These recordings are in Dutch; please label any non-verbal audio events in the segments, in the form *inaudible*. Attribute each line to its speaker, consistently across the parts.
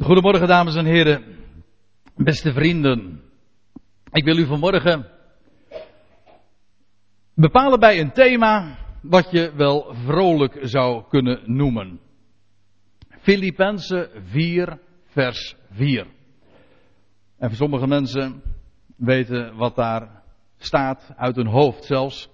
Speaker 1: Goedemorgen dames en heren, beste vrienden. Ik wil u vanmorgen bepalen bij een thema wat je wel vrolijk zou kunnen noemen. Filippenzen 4 vers 4. En voor sommige mensen weten wat daar staat uit hun hoofd zelfs.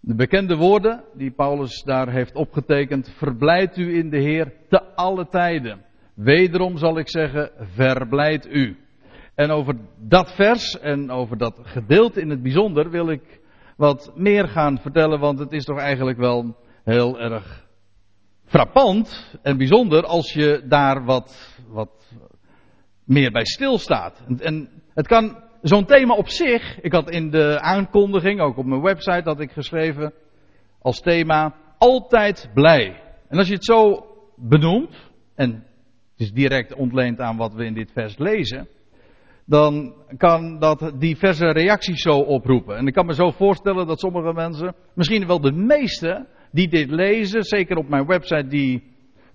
Speaker 1: De bekende woorden die Paulus daar heeft opgetekend. Verblijd u in de Heer te alle tijden. Wederom zal ik zeggen, verblijd u. En over dat vers en over dat gedeelte in het bijzonder wil ik wat meer gaan vertellen, want het is toch eigenlijk wel heel erg frappant en bijzonder als je daar wat, wat meer bij stilstaat. En, en het kan zo'n thema op zich, ik had in de aankondiging, ook op mijn website had ik geschreven als thema altijd blij. En als je het zo benoemt, en is direct ontleend aan wat we in dit vers lezen, dan kan dat diverse reacties zo oproepen. En ik kan me zo voorstellen dat sommige mensen, misschien wel de meeste, die dit lezen, zeker op mijn website, die,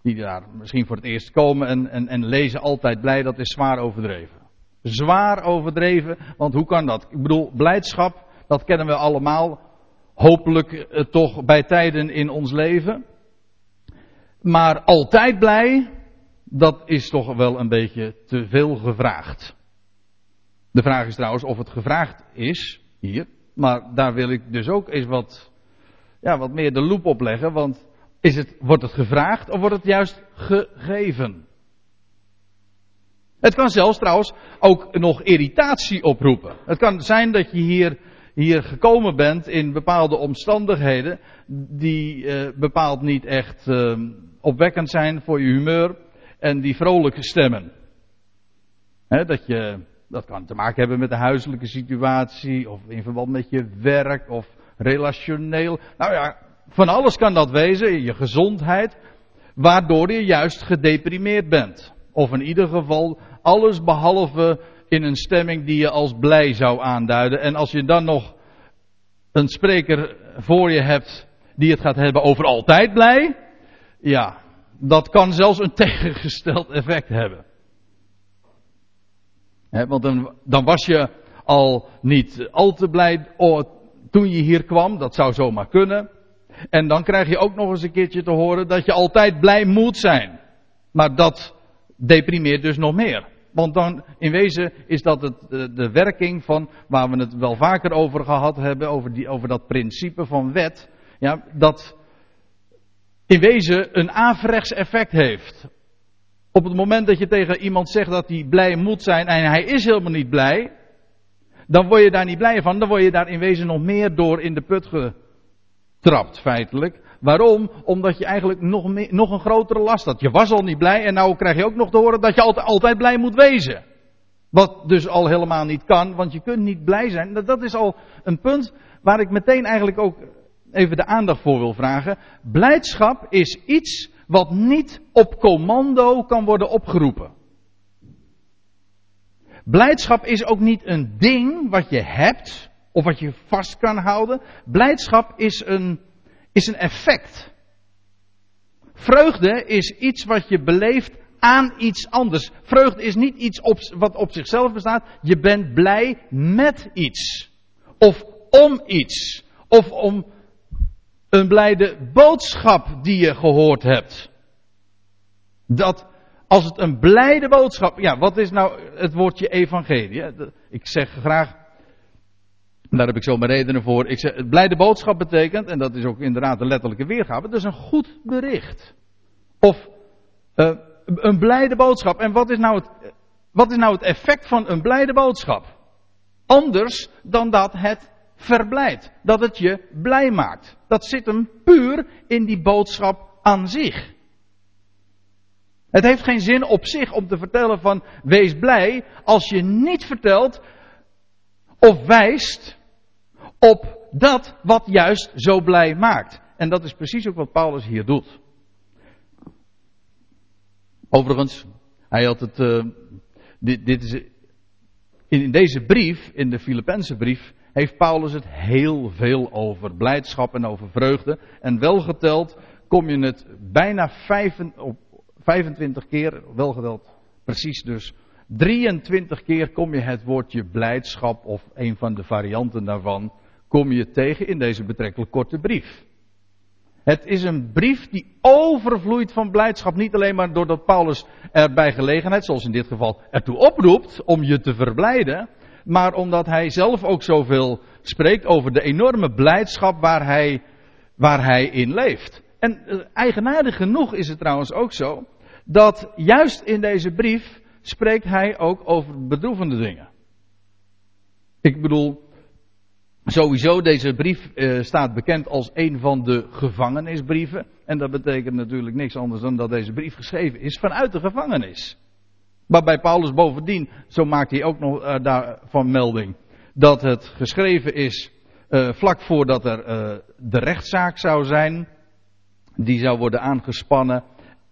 Speaker 1: die daar misschien voor het eerst komen en, en, en lezen altijd blij, dat is zwaar overdreven. Zwaar overdreven, want hoe kan dat? Ik bedoel, blijdschap, dat kennen we allemaal, hopelijk eh, toch bij tijden in ons leven. Maar altijd blij, dat is toch wel een beetje te veel gevraagd. De vraag is trouwens of het gevraagd is hier, maar daar wil ik dus ook eens wat, ja, wat meer de loep op leggen, want is het, wordt het gevraagd of wordt het juist gegeven? Het kan zelfs trouwens ook nog irritatie oproepen. Het kan zijn dat je hier, hier gekomen bent in bepaalde omstandigheden die uh, bepaald niet echt uh, opwekkend zijn voor je humeur en die vrolijk stemmen. Dat, je, dat kan te maken hebben met de huiselijke situatie of in verband met je werk of relationeel. Nou ja, van alles kan dat wezen, je gezondheid, waardoor je juist gedeprimeerd bent. Of in ieder geval alles behalve in een stemming die je als blij zou aanduiden. En als je dan nog een spreker voor je hebt die het gaat hebben over altijd blij, ja, dat kan zelfs een *laughs* tegengesteld effect hebben. want dan, was je al niet al te blij oh, toen je hier kwam, dat zou zomaar kunnen. En dan krijg je ook nog eens een keertje te horen dat je altijd blij moet zijn. Maar dat deprimeert dus nog meer. Want dan, in wezen is dat het, de, de, werking van, waar we het wel vaker over gehad hebben, over, die, over dat principe van wet. Ja, dat in wezen een averechts effect heeft. Op het moment dat je tegen iemand zegt dat hij blij moet zijn en hij is helemaal niet blij, dan word je daar niet blij van. Dan word je daar in wezen nog meer door in de put getrapt, feitelijk. Waarom? Omdat je eigenlijk nog, meer, nog een grotere last had. Je was al niet blij en nou krijg je ook nog te horen dat je altijd, altijd blij moet wezen. Wat dus al helemaal niet kan, want je kunt niet blij zijn. Dat is al een punt waar ik meteen eigenlijk ook even de aandacht voor wil vragen. Blijdschap is iets wat niet op commando kan worden opgeroepen. Blijdschap is ook niet een ding wat je hebt of wat je vast kan houden. Blijdschap is een is een effect. Vreugde is iets wat je beleeft aan iets anders. Vreugde is niet iets wat op zichzelf bestaat. Je bent blij met iets. Of om iets. Of om een blijde boodschap die je gehoord hebt. Dat als het een blijde boodschap. Ja, wat is nou het woordje evangelie? Ik zeg graag daar heb ik zo mijn redenen voor. Ik zeg, blijde boodschap betekent, en dat is ook inderdaad de letterlijke weergave, is een goed bericht. Of uh, een blijde boodschap. En wat is, nou het, wat is nou het effect van een blijde boodschap? Anders dan dat het verblijdt. Dat het je blij maakt. Dat zit hem puur in die boodschap aan zich. Het heeft geen zin op zich om te vertellen van wees blij als je niet vertelt of wijst op dat wat juist zo blij maakt. En dat is precies ook wat Paulus hier doet. Overigens, hij had het. Uh, dit, dit, is. In deze brief, in de Filippense brief, heeft Paulus het heel veel over blijdschap en over vreugde. En wel geteld kom je het bijna vijf, op 25 keer, wel geweld, precies dus. 23 keer kom je het woordje blijdschap of een van de varianten daarvan kom je tegen in deze betrekkelijk korte brief. Het is een brief die overvloeit van blijdschap. Niet alleen maar doordat Paulus er bij gelegenheid, zoals in dit geval, ertoe oproept om je te verblijden. Maar omdat hij zelf ook zoveel spreekt over de enorme blijdschap waar hij, waar hij in leeft. En eh, eigenaardig genoeg is het trouwens ook zo. Dat juist in deze brief spreekt hij ook over bedroevende dingen. Ik bedoel, Sowieso, deze brief uh, staat bekend als een van de gevangenisbrieven. En dat betekent natuurlijk niks anders dan dat deze brief geschreven is vanuit de gevangenis. Waarbij Paulus bovendien, zo maakt hij ook nog uh, daarvan melding, dat het geschreven is uh, vlak voordat er de rechtszaak zou zijn. Die zou worden aangespannen.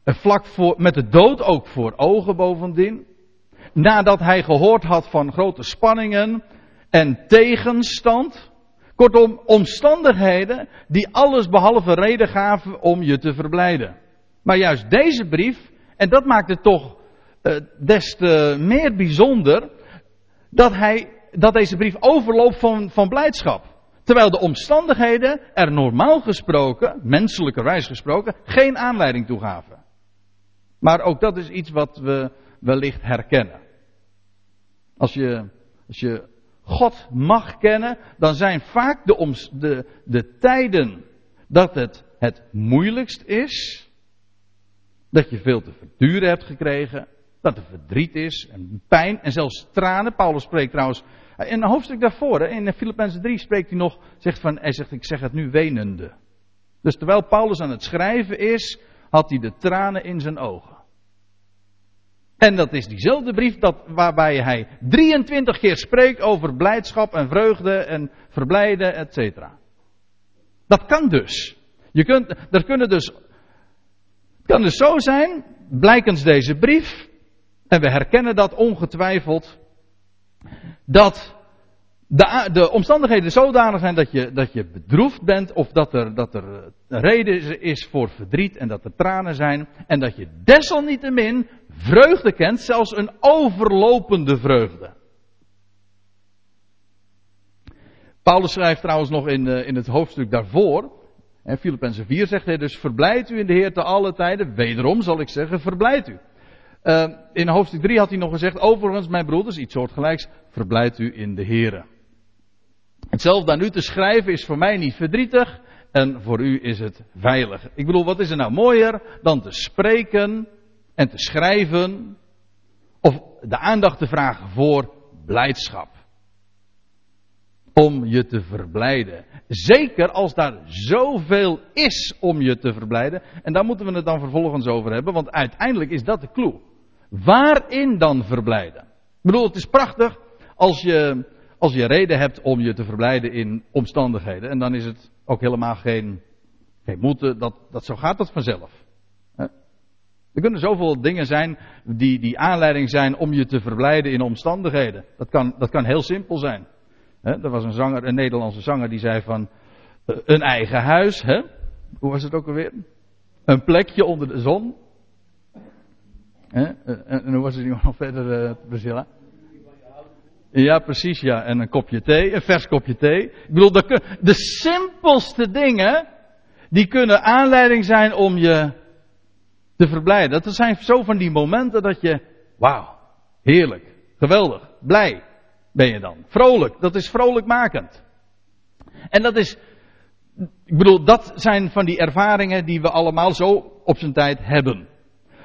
Speaker 1: vlak voor, met de dood ook voor ogen bovendien. Nadat hij gehoord had van grote spanningen en tegenstand. Kortom, omstandigheden die alles behalve reden gaven om je te verblijden. Maar juist deze brief, en dat maakt het toch uh, des te meer bijzonder, dat, hij, dat deze brief overloopt van, van blijdschap. Terwijl de omstandigheden er normaal gesproken, menselijkerwijs gesproken, geen aanleiding toe gaven. Maar ook dat is iets wat we wellicht herkennen. Als je, als je God mag kennen, dan zijn vaak de, de, de tijden dat het het moeilijkst is, dat je veel te verduren hebt gekregen, dat er verdriet is en pijn en zelfs tranen. Paulus spreekt trouwens, in een hoofdstuk daarvoor, in Filippenzen 3 spreekt hij nog, zegt van, hij zegt, ik zeg het nu wenende. Dus terwijl Paulus aan het schrijven is, had hij de tranen in zijn ogen. En dat is diezelfde brief dat, waarbij hij 23 keer spreekt over blijdschap en vreugde en verblijden, etc. Dat kan dus. Je kunt, er kunnen dus, het kan dus zo zijn, blijkens deze brief, en we herkennen dat ongetwijfeld, dat de, de, omstandigheden zodanig zijn dat je, dat je bedroefd bent of dat er, dat er reden is voor verdriet en dat er tranen zijn en dat je desalniettemin vreugde kent, zelfs een overlopende vreugde. Paulus schrijft trouwens nog in, eh, in het hoofdstuk daarvoor, en Filippenzen 4 zegt hij dus, verblijd u in de Heer te alle tijden, wederom zal ik zeggen, verblijd u. Uh, in hoofdstuk 3 had hij nog gezegd, overigens mijn broeders, iets soortgelijks, verblijd u in de Heer. Hetzelfde aan u te schrijven is voor mij niet verdrietig en voor u is het veilig. Ik bedoel, wat is er nou mooier dan te spreken en te schrijven of de aandacht te vragen voor blijdschap. Om je te verblijden. Zeker als daar zoveel is om je te verblijden. En daar moeten we het dan vervolgens over hebben, want uiteindelijk is dat de clue. Waarin dan verblijden? Ik bedoel, het is prachtig als je als je reden hebt om je te verblijden in omstandigheden. En dan is het ook helemaal geen, geen moeten, dat, dat, zo gaat dat vanzelf. Er kunnen zoveel dingen zijn die, die aanleiding zijn om je te verblijden in omstandigheden. Dat kan, dat kan heel simpel zijn. er was een zanger, een Nederlandse zanger, die zei van eh, een eigen huis. Hè? Hoe was het ook alweer? Een plekje onder de zon. En, en, hoe was het nog verder, uh, Priscilla? Ja, precies, ja. En een kopje thee, een vers kopje thee. Ik bedoel, de, de simpelste dingen, die kunnen aanleiding zijn om je te verblijden. Dat zijn zo van die momenten dat je, wauw, heerlijk, geweldig, blij ben je dan. Vrolijk, dat is vrolijkmakend. En dat is, ik bedoel, dat zijn van die ervaringen die we allemaal zo op zijn tijd hebben.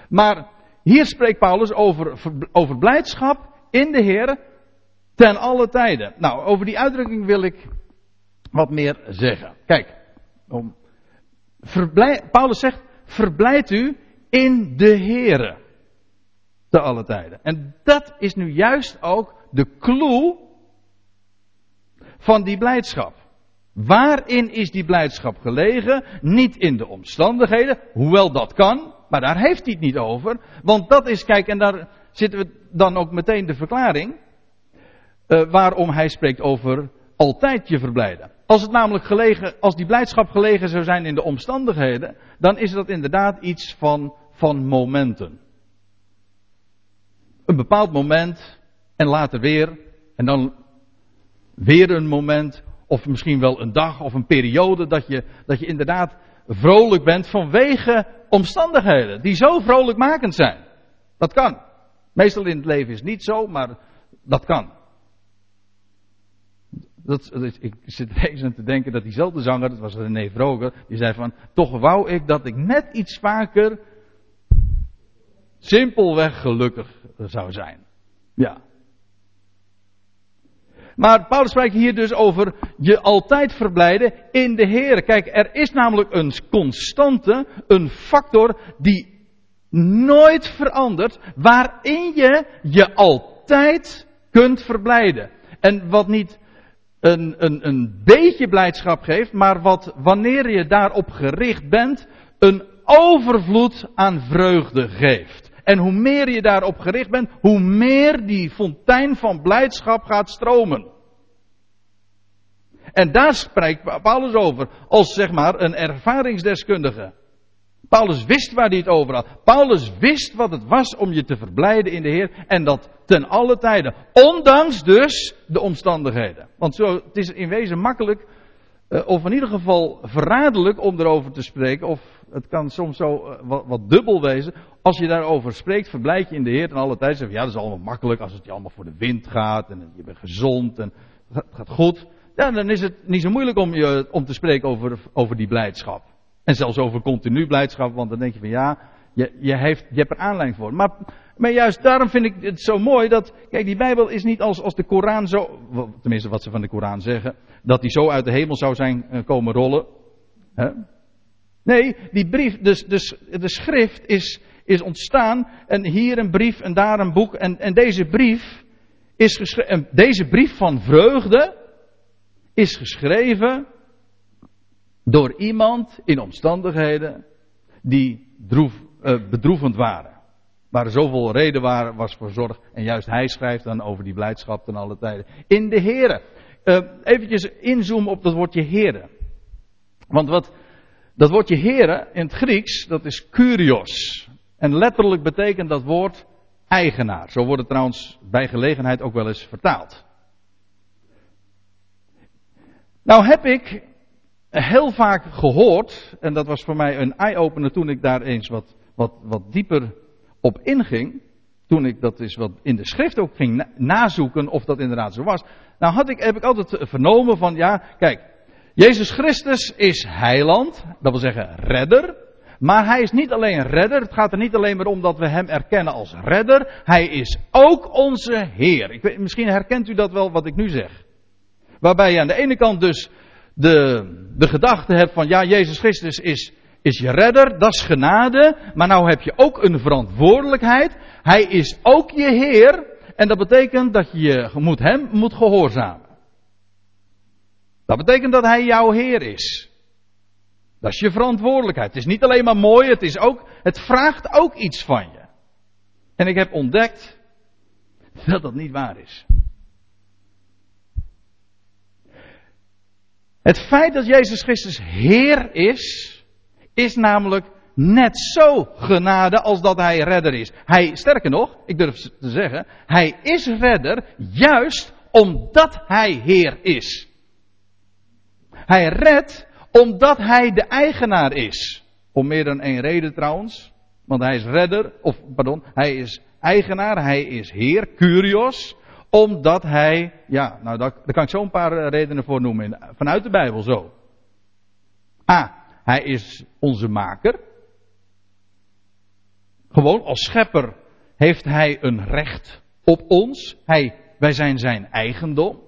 Speaker 1: Maar hier spreekt Paulus over, over blijdschap in de Heer Ten alle tijden. Nou, over die uitdrukking wil ik wat meer zeggen. Kijk, om, Paulus zegt, verblijd u in de Here. Te alle tijden. En dat is nu juist ook de clue van die blijdschap. Waarin is die blijdschap gelegen? Niet in de omstandigheden, hoewel dat kan, maar daar heeft hij het niet over. Want dat is, kijk, en daar zitten we dan ook meteen de verklaring. Uh, waarom hij spreekt over altijd je verblijden. Als het namelijk gelegen, als die blijdschap gelegen zou zijn in de omstandigheden, dan is dat inderdaad iets van van momenten. Een bepaald moment en later weer en dan weer een moment of misschien wel een dag of een periode dat je, dat je inderdaad vrolijk bent vanwege omstandigheden die zo vrolijkmakend zijn. Dat kan. Meestal in het leven is het niet zo, maar dat kan. Dat, ik zit *laughs* deze te denken dat diezelfde zanger, dat was René Vroger, die zei van, toch wou ik dat ik net iets vaker simpelweg gelukkig zou zijn. Ja. Maar Paulus spreekt hier dus over je altijd verblijden in de Heer. Kijk, er is namelijk een constante, een factor die nooit verandert, waarin je je altijd kunt verblijden. En wat niet een, een, een beetje blijdschap geeft, maar wat wanneer je daarop gericht bent, een overvloed aan vreugde geeft. En hoe meer je daarop gericht bent, hoe meer die fontein van blijdschap gaat stromen. En daar spreekt Paulus over, als zeg maar een ervaringsdeskundige. Paulus wist waar hij het over had. Paulus wist wat het was om je te verblijden in de Heer. En dat ten alle tijden. Ondanks dus de omstandigheden. Want zo, het is in wezen makkelijk, eh, of in ieder geval verraderlijk om erover te spreken. Of het kan soms zo eh, wat, wat, dubbel wezen. Als je daarover spreekt, verblijd je in de Heer ten alle tijden. Zeg ja, dat is allemaal makkelijk als het je allemaal voor de wind gaat. En je bent gezond en het gaat goed. Ja, dan is het niet zo moeilijk om, je, om te spreken over, over die blijdschap. En zelfs over continu blijdschap, want dan denk je van ja, je, je, heeft, je hebt er aanleiding voor. Maar, maar juist daarom vind ik het zo mooi dat, kijk, die Bijbel is niet als, als de Koran zo, tenminste wat ze van de Koran zeggen, dat die zo uit de hemel zou zijn eh, komen rollen. Nee, die brief, dus, dus de schrift is, is ontstaan en hier een brief en daar een boek en, en deze brief is geschreven, deze brief van vreugde is geschreven door iemand in omstandigheden die droef, uh, bedroevend waren. Waar er zoveel reden waren, was voor zorg. En juist hij schrijft dan over die blijdschap ten alle tijden. In de Heren. Uh, eventjes inzoomen op dat woordje Heren. Want wat, dat woordje Heren in het Grieks, dat is Kurios. En letterlijk betekent dat woord eigenaar. Zo wordt het trouwens bij gelegenheid ook wel eens vertaald. Nou heb ik heel vaak gehoord, en dat was voor mij een eye-opener toen ik daar eens wat, wat, wat dieper op inging. Toen ik dat eens wat in de schrift ook ging nazoeken of dat inderdaad zo was. Nou had ik, heb ik altijd vernomen van, ja, kijk, Jezus Christus is heiland, dat wil zeggen redder. Maar hij is niet alleen redder, het gaat er niet alleen maar om dat we hem erkennen als redder. Hij is ook onze Heer. Misschien herkent u dat wel wat ik nu zeg. Waarbij je aan de ene kant dus de, de gedachte hebt van ja, Jezus Christus is, is je redder, dat is genade. Maar nou heb je ook een verantwoordelijkheid. Hij is ook je Heer. En dat betekent dat je moet hem moet gehoorzamen. Dat betekent dat hij jouw Heer is. Dat is je verantwoordelijkheid. Het is niet alleen maar mooi, het, is ook, het vraagt ook iets van je. En ik heb ontdekt dat dat niet waar is. Het feit dat Jezus Christus Heer is, is namelijk net zo genade als dat Hij redder is. Hij, sterker nog, ik durf te zeggen, Hij is redder juist omdat Hij Heer is. Hij redt omdat Hij de eigenaar is. Om meer dan één reden trouwens. Want Hij is redder, of pardon, Hij is eigenaar, Hij is Heer, Curios omdat hij, ja, nou daar, kan ik zo een paar eh, redenen voor noemen. Vanuit de Bijbel zo. A, hij is onze maker. Gewoon als schepper heeft hij een recht op ons. Hij, wij zijn zijn eigendom.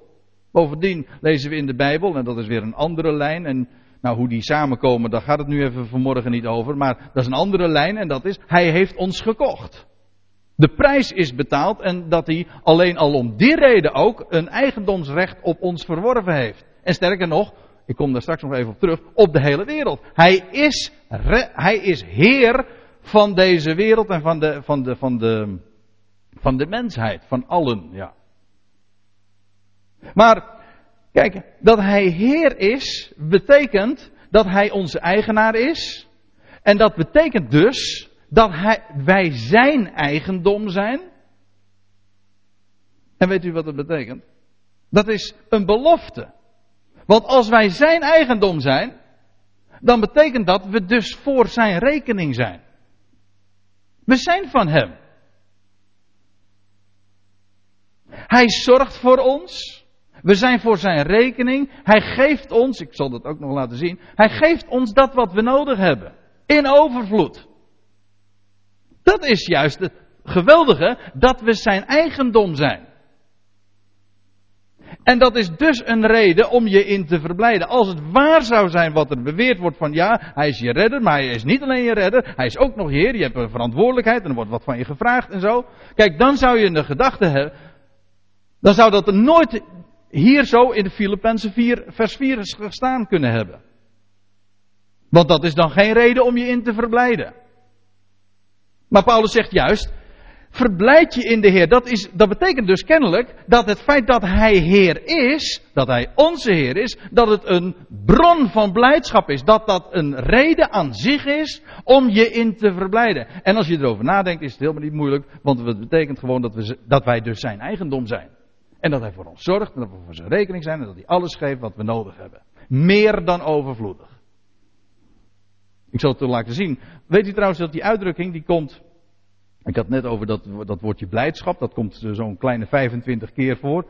Speaker 1: Bovendien lezen we in de Bijbel, en dat is weer een andere lijn. En nou, hoe die samenkomen, daar gaat het nu even vanmorgen niet over. Maar dat is een andere lijn en dat is, hij heeft ons gekocht de prijs is betaald en dat hij alleen al om die reden ook een eigendomsrecht op ons verworven heeft. En sterker nog, ik kom daar straks nog even op terug, op de hele wereld. Hij is, hij is heer van deze wereld en van de, van de, van de, van de mensheid, van allen, ja. Maar, kijk, dat hij heer is, betekent dat hij onze eigenaar is. En dat betekent dus dat wij zijn eigendom zijn. En weet u wat dat betekent? Dat is een belofte. Want als wij zijn eigendom zijn, dan betekent dat we dus voor zijn rekening zijn. We zijn van hem. Hij zorgt voor ons. We zijn voor zijn rekening. Hij geeft ons, ik zal dat ook nog laten zien. Hij geeft ons dat wat we nodig hebben. In overvloed. Dat is juist het geweldige, dat we zijn eigendom zijn. En dat is dus een reden om je in te verblijden. Als het waar zou zijn wat er beweerd wordt van ja, hij is je redder, maar hij is niet alleen je redder, hij is ook nog heer, je hebt een verantwoordelijkheid en er wordt wat van je gevraagd en zo. Kijk, dan zou je in de gedachte hebben, dan zou dat er nooit hier zo in de Filippenzen 4, vers 4 gestaan kunnen hebben. Want dat is dan geen reden om je in te verblijden. Maar Paulus zegt juist, verblijd je in de Heer. Dat, is, dat betekent dus kennelijk dat het feit dat Hij Heer is, dat Hij onze Heer is, dat het een bron van blijdschap is. Dat dat een reden aan zich is om je in te verblijden. En als je erover nadenkt is het helemaal niet moeilijk, want het betekent gewoon dat, we, dat wij dus zijn eigendom zijn. En dat Hij voor ons zorgt en dat we voor zijn rekening zijn en dat Hij alles geeft wat we nodig hebben. Meer dan overvloedig. Ik zal het laten zien. Weet u trouwens dat die uitdrukking die komt. Ik had net over dat, dat woordje blijdschap. Dat komt zo'n kleine 25 keer voor.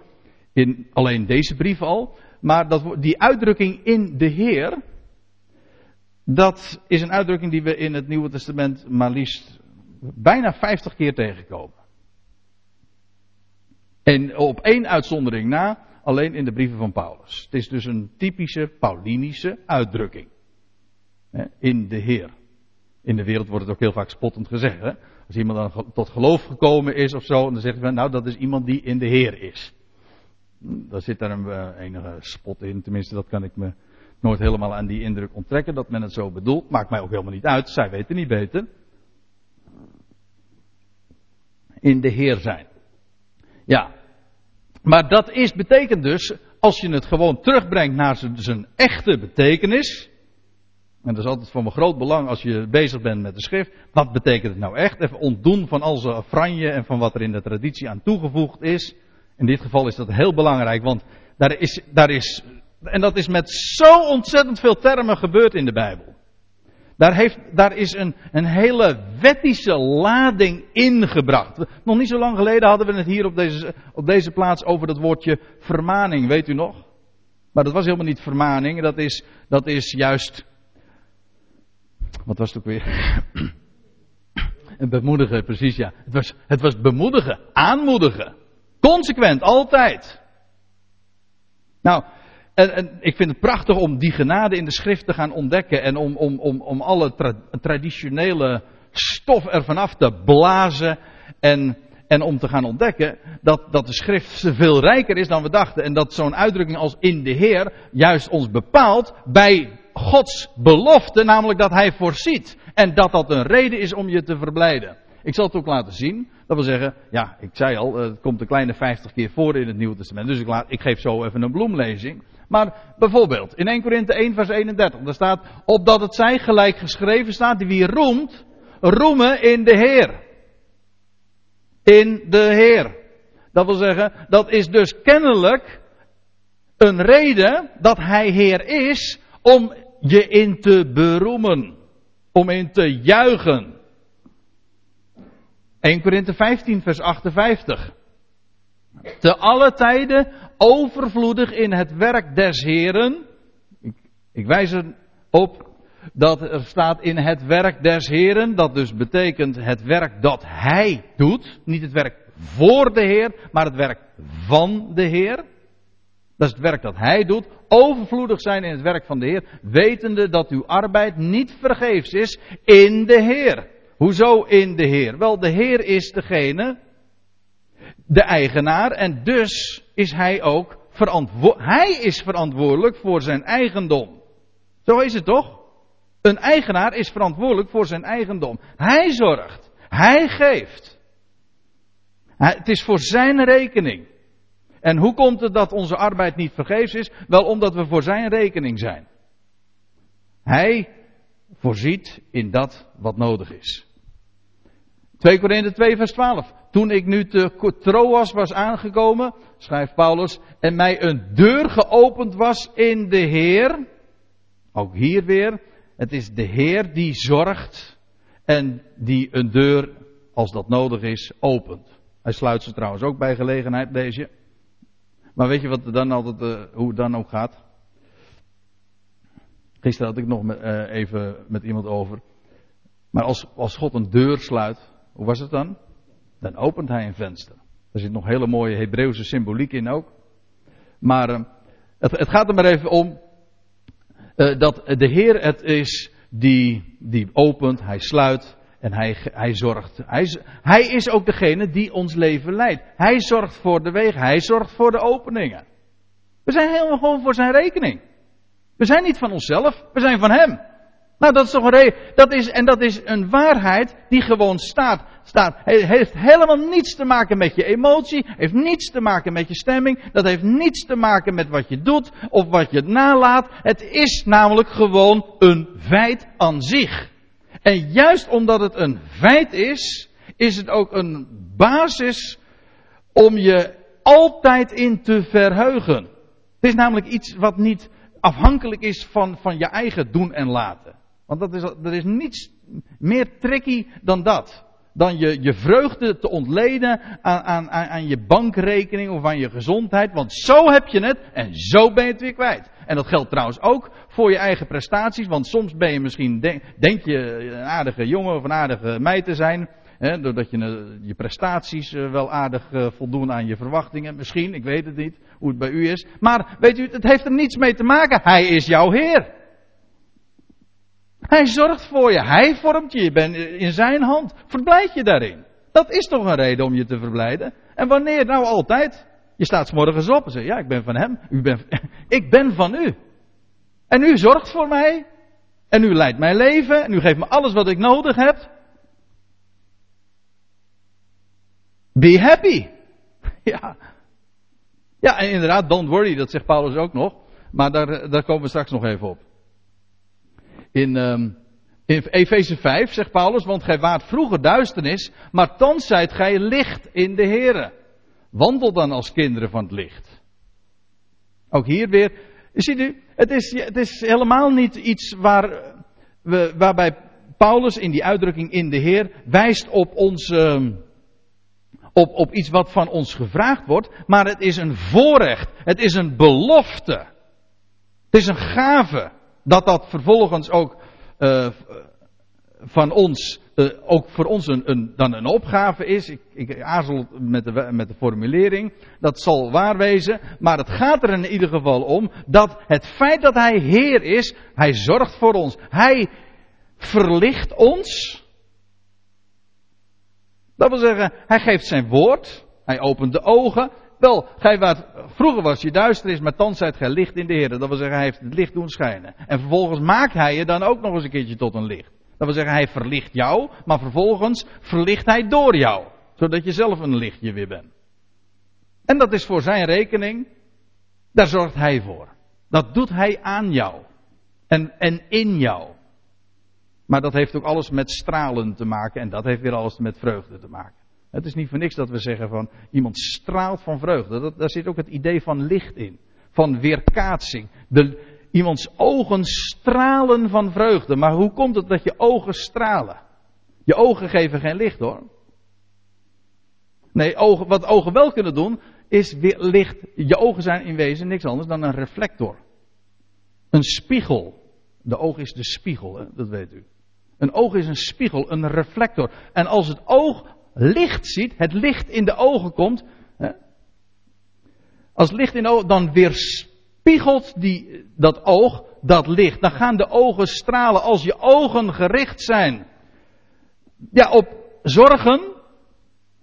Speaker 1: In alleen deze brief al. Maar dat, die uitdrukking in de Heer. Dat is een uitdrukking die we in het Nieuwe Testament maar liefst bijna 50 keer tegenkomen. En op één uitzondering na, alleen in de brieven van Paulus. Het is dus een typische Paulinische uitdrukking. In de Heer. In de wereld wordt het ook heel vaak spottend gezegd. Hè? Als iemand dan tot geloof gekomen is of zo, dan zegt men, nou dat is iemand die in de Heer is. Daar zit daar een uh, enige spot in, tenminste dat kan ik me nooit helemaal aan die indruk onttrekken dat men het zo bedoelt. Maakt mij ook helemaal niet uit, zij weten niet beter. In de Heer zijn. Ja. Maar dat is, betekent dus, als je het gewoon terugbrengt naar zijn, echte betekenis. En dat is altijd van mijn groot belang als je bezig bent met de schrift. Wat betekent het nou echt? Even ontdoen van al zijn franje en van wat er in de traditie aan toegevoegd is. In dit geval is dat heel belangrijk, want daar is, daar is, en dat is met zo ontzettend veel termen gebeurd in de Bijbel. Daar, heeft, daar is een, een hele wettische lading ingebracht. Nog niet zo lang geleden hadden we het hier op deze, op deze plaats over dat woordje vermaning, weet u nog? Maar dat was helemaal niet vermaning, dat is, dat is juist. Wat was het ook weer? Bemoedigen, precies ja. Het was, het was bemoedigen, aanmoedigen. Consequent, altijd. Nou, en, ik vind het prachtig om die genade in de schrift te gaan ontdekken en om, om, om, om alle traditionele stof ervan af te blazen en, en om te gaan ontdekken dat, dat de schrift *laughs* veel rijker is dan we dachten en dat zo'n uitdrukking als in de Heer juist ons bepaalt bij Gods belofte, namelijk dat Hij voorziet en dat dat een reden is om je te verblijden. Ik zal het ook laten zien. Dat wil zeggen, ja, ik zei al, het komt een kleine 50 keer voor in het Nieuwe Testament. Dus ik, laat, ik geef zo even een bloemlezing. Maar bijvoorbeeld, in 1 Korinthe 1 vers 31, daar staat, opdat het zij gelijk geschreven staat, die wie roemt, roemen in de Heer. In de Heer. Dat wil zeggen, dat is dus kennelijk een reden dat Hij Heer is om je in te beroemen. Om in te juichen. 1 Korinthe 15 vers 58. Te alle tijden overvloedig in het werk des Heren. Ik, wijs erop dat er staat in het werk des Heren. Dat dus betekent het werk dat Hij doet. Niet het werk voor de Heer, maar het werk van de Heer. Dat is het werk dat Hij doet. Overvloedig zijn in het werk van de Heer. Wetende dat uw arbeid niet vergeefs is in de Heer. Hoezo in de Heer? Wel, de Heer is degene de eigenaar en dus is hij ook verantwoordelijk. Hij is verantwoordelijk voor zijn eigendom. Zo is het toch? Een eigenaar is verantwoordelijk voor zijn eigendom. Hij zorgt. Hij geeft. Het is voor zijn rekening. En hoe komt het dat onze arbeid niet vergeefs is? Wel omdat we voor zijn rekening zijn. Hij voorziet in dat wat nodig is. 2 Korinthe 2 vers 12. Toen ik nu te Troas was aangekomen, schrijft Paulus, en mij een deur geopend was in de Heer. Ook hier weer, het is de Heer die zorgt en die een deur, als dat nodig is, opent. Hij sluit ze trouwens ook bij gelegenheid, deze. Maar weet je wat er dan altijd, uh, hoe het dan ook gaat? Gisteren had ik nog uh, even met iemand over. Maar als, als God een deur sluit, hoe was het dan? Dan opent hij een venster. Er zit nog hele mooie Hebreeuwse symboliek in ook. Maar uh, het, het, gaat er maar even om dat de Heer het is die, die opent, hij sluit en hij, hij zorgt. Hij, hij is ook degene die ons leven leidt. Hij zorgt voor de wegen, hij zorgt voor de openingen. We zijn helemaal gewoon voor zijn rekening. We zijn niet van onszelf, we zijn van hem. Nou, dat is toch een. Dat is, en dat is een waarheid die gewoon staat. Het heeft helemaal niets te maken met je emotie. Heeft niets te maken met je stemming. Dat heeft niets te maken met wat je doet of wat je nalaat. Het is namelijk gewoon een feit aan zich. En juist omdat het een feit is, is het ook een basis om je altijd in te verheugen. Het is namelijk iets wat niet afhankelijk is van, van je eigen doen en laten. Want dat is, er is niets meer tricky dan dat. Dan je, je vreugde te ontleden aan, aan, aan je bankrekening of aan je gezondheid. Want zo heb je het en zo ben je het weer kwijt. En dat geldt trouwens ook voor je eigen prestaties. Want soms ben je misschien, denk, je een aardige jongen of een aardige meid te zijn. Hè, doordat je uh, je prestaties uh, wel aardig uh, voldoen aan je verwachtingen. Misschien, ik weet het niet hoe het bij u is. Maar weet u, het heeft er niets mee te maken. Hij is jouw Heer. Hij zorgt voor je. Hij vormt je. Je bent in zijn hand. Verblijd je daarin. Dat is toch een reden om je te verblijden. En wanneer? Nou altijd. Je staat s morgens op en zegt, ja, ik ben van hem. U ben, *laughs* ik ben van u. En u zorgt voor mij. En u leidt mijn leven. En u geeft me alles wat ik nodig heb. Be happy. *laughs* Ja. Ja, en inderdaad, don't worry, dat zegt Paulus ook nog. Maar daar, daar komen we straks nog even op. In, um, Efeze 5 zegt Paulus, want gij waart vroeger duisternis, maar thans zijt gij licht in de Here. Wandel dan als kinderen van het licht. Ook hier weer, ziet u, het is, het is helemaal niet iets waar we, waarbij Paulus in die uitdrukking in de Heer wijst op onze, op, op iets wat van ons gevraagd wordt, maar het is een voorrecht, het is een belofte, het is een gave dat dat vervolgens ook uh, van ons, uh, ook voor ons een, dan een opgave is. Ik, ik aarzel met de, met de formulering. Dat zal waar wezen. Maar het gaat er in ieder geval om dat het feit dat Hij Heer is, Hij zorgt voor ons. Hij verlicht ons. Dat wil zeggen, Hij geeft zijn woord. Hij opent de ogen. Wel, gij waart, vroeger was je duisternis, maar thans zijt gij licht in de Heer. Dat wil zeggen, hij heeft het licht doen schijnen. En vervolgens maakt hij je dan ook nog eens een keertje tot een licht. Dat wil zeggen, hij verlicht jou, maar vervolgens verlicht hij door jou. Zodat je zelf een lichtje weer bent. En dat is voor zijn rekening. Daar zorgt hij voor. Dat doet hij aan jou. En, en in jou. Maar dat heeft ook alles met stralen te maken. En dat heeft weer alles met vreugde te maken. Het is niet voor niks dat we zeggen van iemand straalt van vreugde. Daar zit ook het idee van licht in. Van weerkaatsing. De, iemands ogen stralen van vreugde. Maar hoe komt het dat je ogen stralen? Je ogen geven geen licht hoor. Nee, ogen, wat ogen wel kunnen doen, is weer licht. Je ogen zijn in wezen niks anders dan een reflector. Een spiegel. De oog is de spiegel, dat weet u. Een oog is een spiegel, een reflector. En als het oog licht ziet, het licht in de ogen komt. Hè, als licht in de ogen, dan weerspiegelt die, dat oog dat licht. Dan gaan de ogen stralen als je ogen gericht zijn. Ja, op zorgen,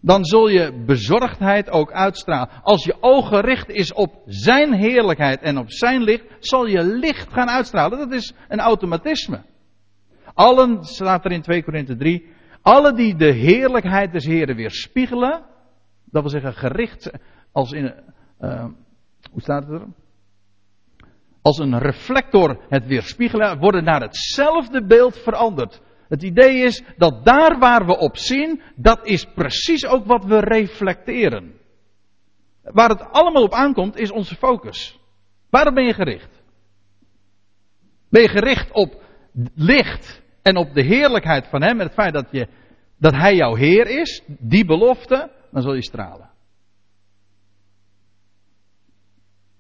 Speaker 1: dan zul je bezorgdheid ook uitstralen. Als je oog gericht is op zijn heerlijkheid en op zijn licht, zal je licht gaan uitstralen. Dat is een automatisme. Allen, staat er in 2 Korinthe 3, alle die de heerlijkheid des Heren weerspiegelen, dat wil zeggen gericht als in, uh, hoe staat het er? Als een reflector het weerspiegelen, worden naar hetzelfde beeld veranderd. Het idee is dat daar waar we op zien, dat is precies ook wat we reflecteren. Waar het allemaal op aankomt, is onze focus. Waarop ben je gericht? Ben je gericht op licht en op de heerlijkheid van Hem en het feit dat, je, dat Hij jouw Heer is, die belofte, dan zul je stralen.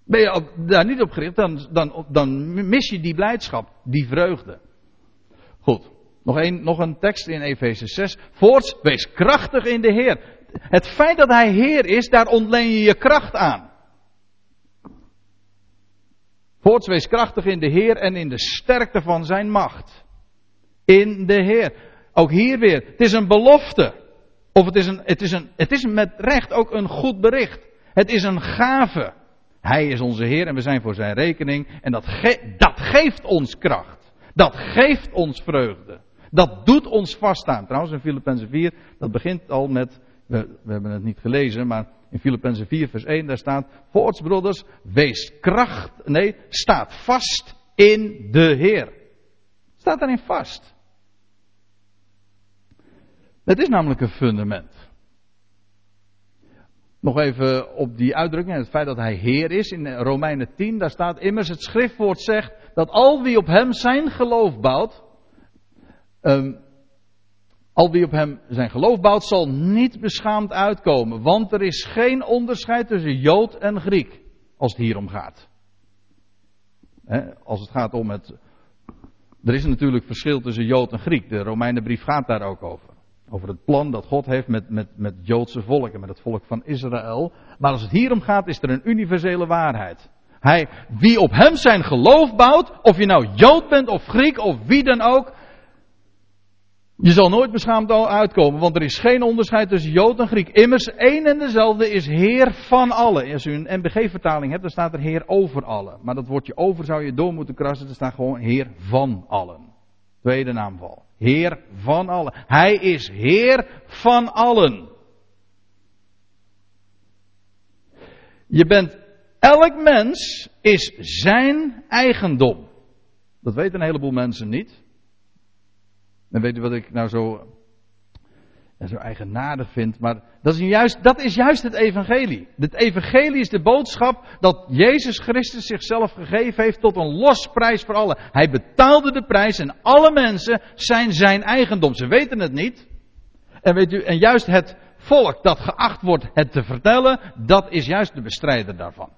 Speaker 1: Ben je daar niet op gericht, dan, dan, dan mis je die blijdschap, die vreugde. Goed, nog een, nog een tekst in Efeze 6. Voorts, wees krachtig in de Heer. Het feit dat Hij Heer is, daar ontleen je je kracht aan. Voorts, wees krachtig in de Heer en in de sterkte van Zijn macht. In de Heer. Ook hier weer, het is een belofte. Of het is, een, het, is een, het is met recht ook een goed bericht. Het is een gave. Hij is onze Heer en we zijn voor Zijn rekening. En dat, dat geeft ons kracht. Dat geeft ons vreugde. Dat doet ons vaststaan. Trouwens, in Filippenzen 4, dat begint al met, we, we hebben het niet gelezen, maar in Filippenzen 4, vers 1, daar staat: Voorts, broeders, wees kracht, nee, staat vast in de Heer. Staat daarin vast. Het is namelijk een fundament. Nog even op die uitdrukking, het feit dat hij Heer is. In Romeinen 10, daar staat immers het schriftwoord zegt dat al wie op hem zijn geloof bouwt, um, al wie op hem zijn geloof bouwt, zal niet beschaamd uitkomen. Want er is geen onderscheid tussen Jood en Griek, als het hier om gaat. als het gaat om het. Er is natuurlijk verschil tussen Jood en Griek. De Romeinenbrief gaat daar ook over. Over het plan dat God heeft met, met, met Joodse volk en met het volk van Israël. Maar als het hier om gaat, is er een universele waarheid. Hij, wie op hem zijn geloof bouwt, of je nou Jood bent of Griek of wie dan ook, je zal nooit beschaamd uitkomen, want er is geen onderscheid tussen Jood en Griek. Immers, één en dezelfde is Heer van allen. Als u een MBG-vertaling hebt, dan staat er Heer over allen. Maar dat woordje over zou je door moeten krassen, er staat gewoon Heer van allen. Tweede naamval. Heer van allen. Hij is Heer van allen. Je bent, elk mens is zijn eigendom. Dat weten een heleboel mensen niet. En weet u wat ik nou zo, ja, zo eigenaardig vind? Maar dat is, juist, dat is juist het evangelie. Het evangelie is de boodschap dat Jezus Christus zichzelf gegeven heeft tot een losprijs voor allen. Hij betaalde de prijs en alle mensen zijn zijn eigendom. Ze weten het niet. En weet u, en juist het volk dat geacht wordt het te vertellen, dat is juist de bestrijder daarvan.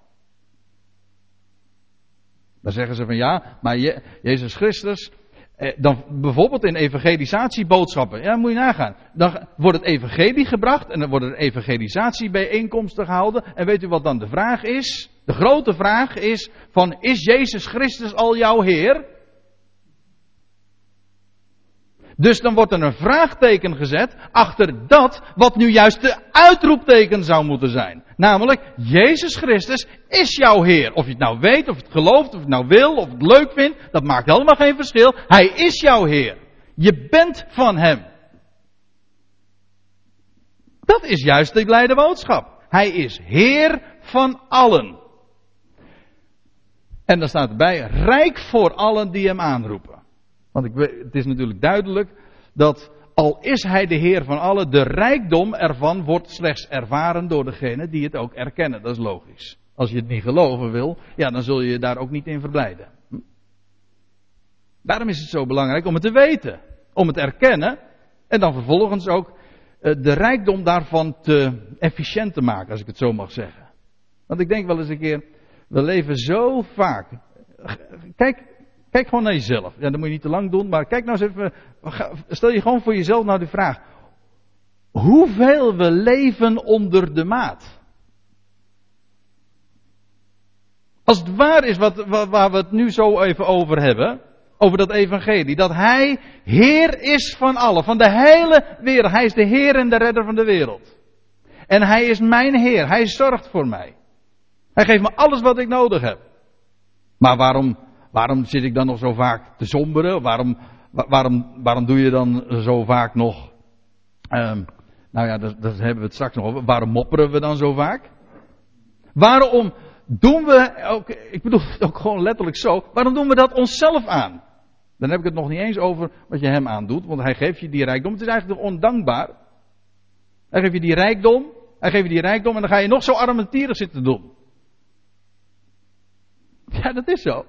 Speaker 1: Dan zeggen ze van ja, maar Jezus Christus, eh, dan bijvoorbeeld in evangelisatieboodschappen. Ja, moet je nagaan. Dan wordt het evangelie gebracht en dan worden er evangelisatiebijeenkomsten gehouden. En weet u wat dan de vraag is? De grote vraag is van is Jezus Christus al jouw Heer? Dus dan wordt er een vraagteken gezet achter dat wat nu juist de uitroepteken zou moeten zijn. Namelijk, Jezus Christus is jouw Heer. Of je het nou weet, of het gelooft, of het nou wil, of het leuk vindt, dat maakt helemaal geen verschil. Hij is jouw Heer. Je bent van Hem. Dat is juist de blijde boodschap. Hij is Heer van allen. En dan staat erbij, rijk voor allen die Hem aanroepen. Want ik, het is natuurlijk duidelijk dat al is hij de Heer van allen, de rijkdom ervan wordt slechts ervaren door degenen die het ook erkennen. Dat is logisch. Als je het niet geloven wil, ja, dan zul je je daar ook niet in verblijden. Hm? Daarom is het zo belangrijk om het te weten, om het te erkennen en dan vervolgens ook eh, de rijkdom daarvan te efficiënt te maken, als ik het zo mag zeggen. Want ik denk wel eens een keer, we leven zo vaak. Kijk, Kijk gewoon naar jezelf. Ja, dat moet je niet te lang doen, maar kijk nou eens even. Stel je gewoon voor jezelf nou de vraag. Hoeveel we leven onder de maat? Als het waar is wat, waar we het nu zo even over hebben, over dat evangelie, dat Hij Heer is van allen, van de hele wereld. Hij is de Heer en de Redder van de wereld. En Hij is mijn Heer, Hij zorgt voor mij. Hij geeft me alles wat ik nodig heb. Maar waarom waarom zit ik dan nog zo vaak te somberen? Waarom, waarom, waarom doe je dan zo vaak nog. Um, nou ja, dat hebben we het straks nog over. Waarom mopperen we dan zo vaak? Waarom doen we, ook, ik bedoel het ook gewoon letterlijk zo, waarom doen we dat onszelf aan? Dan heb ik het nog niet eens over wat je hem aandoet, want hij geeft je die rijkdom. Het is eigenlijk ondankbaar. Hij geeft je die rijkdom, hij geeft je die rijkdom en dan ga je nog zo armetierig zitten doen. Ja, dat is zo.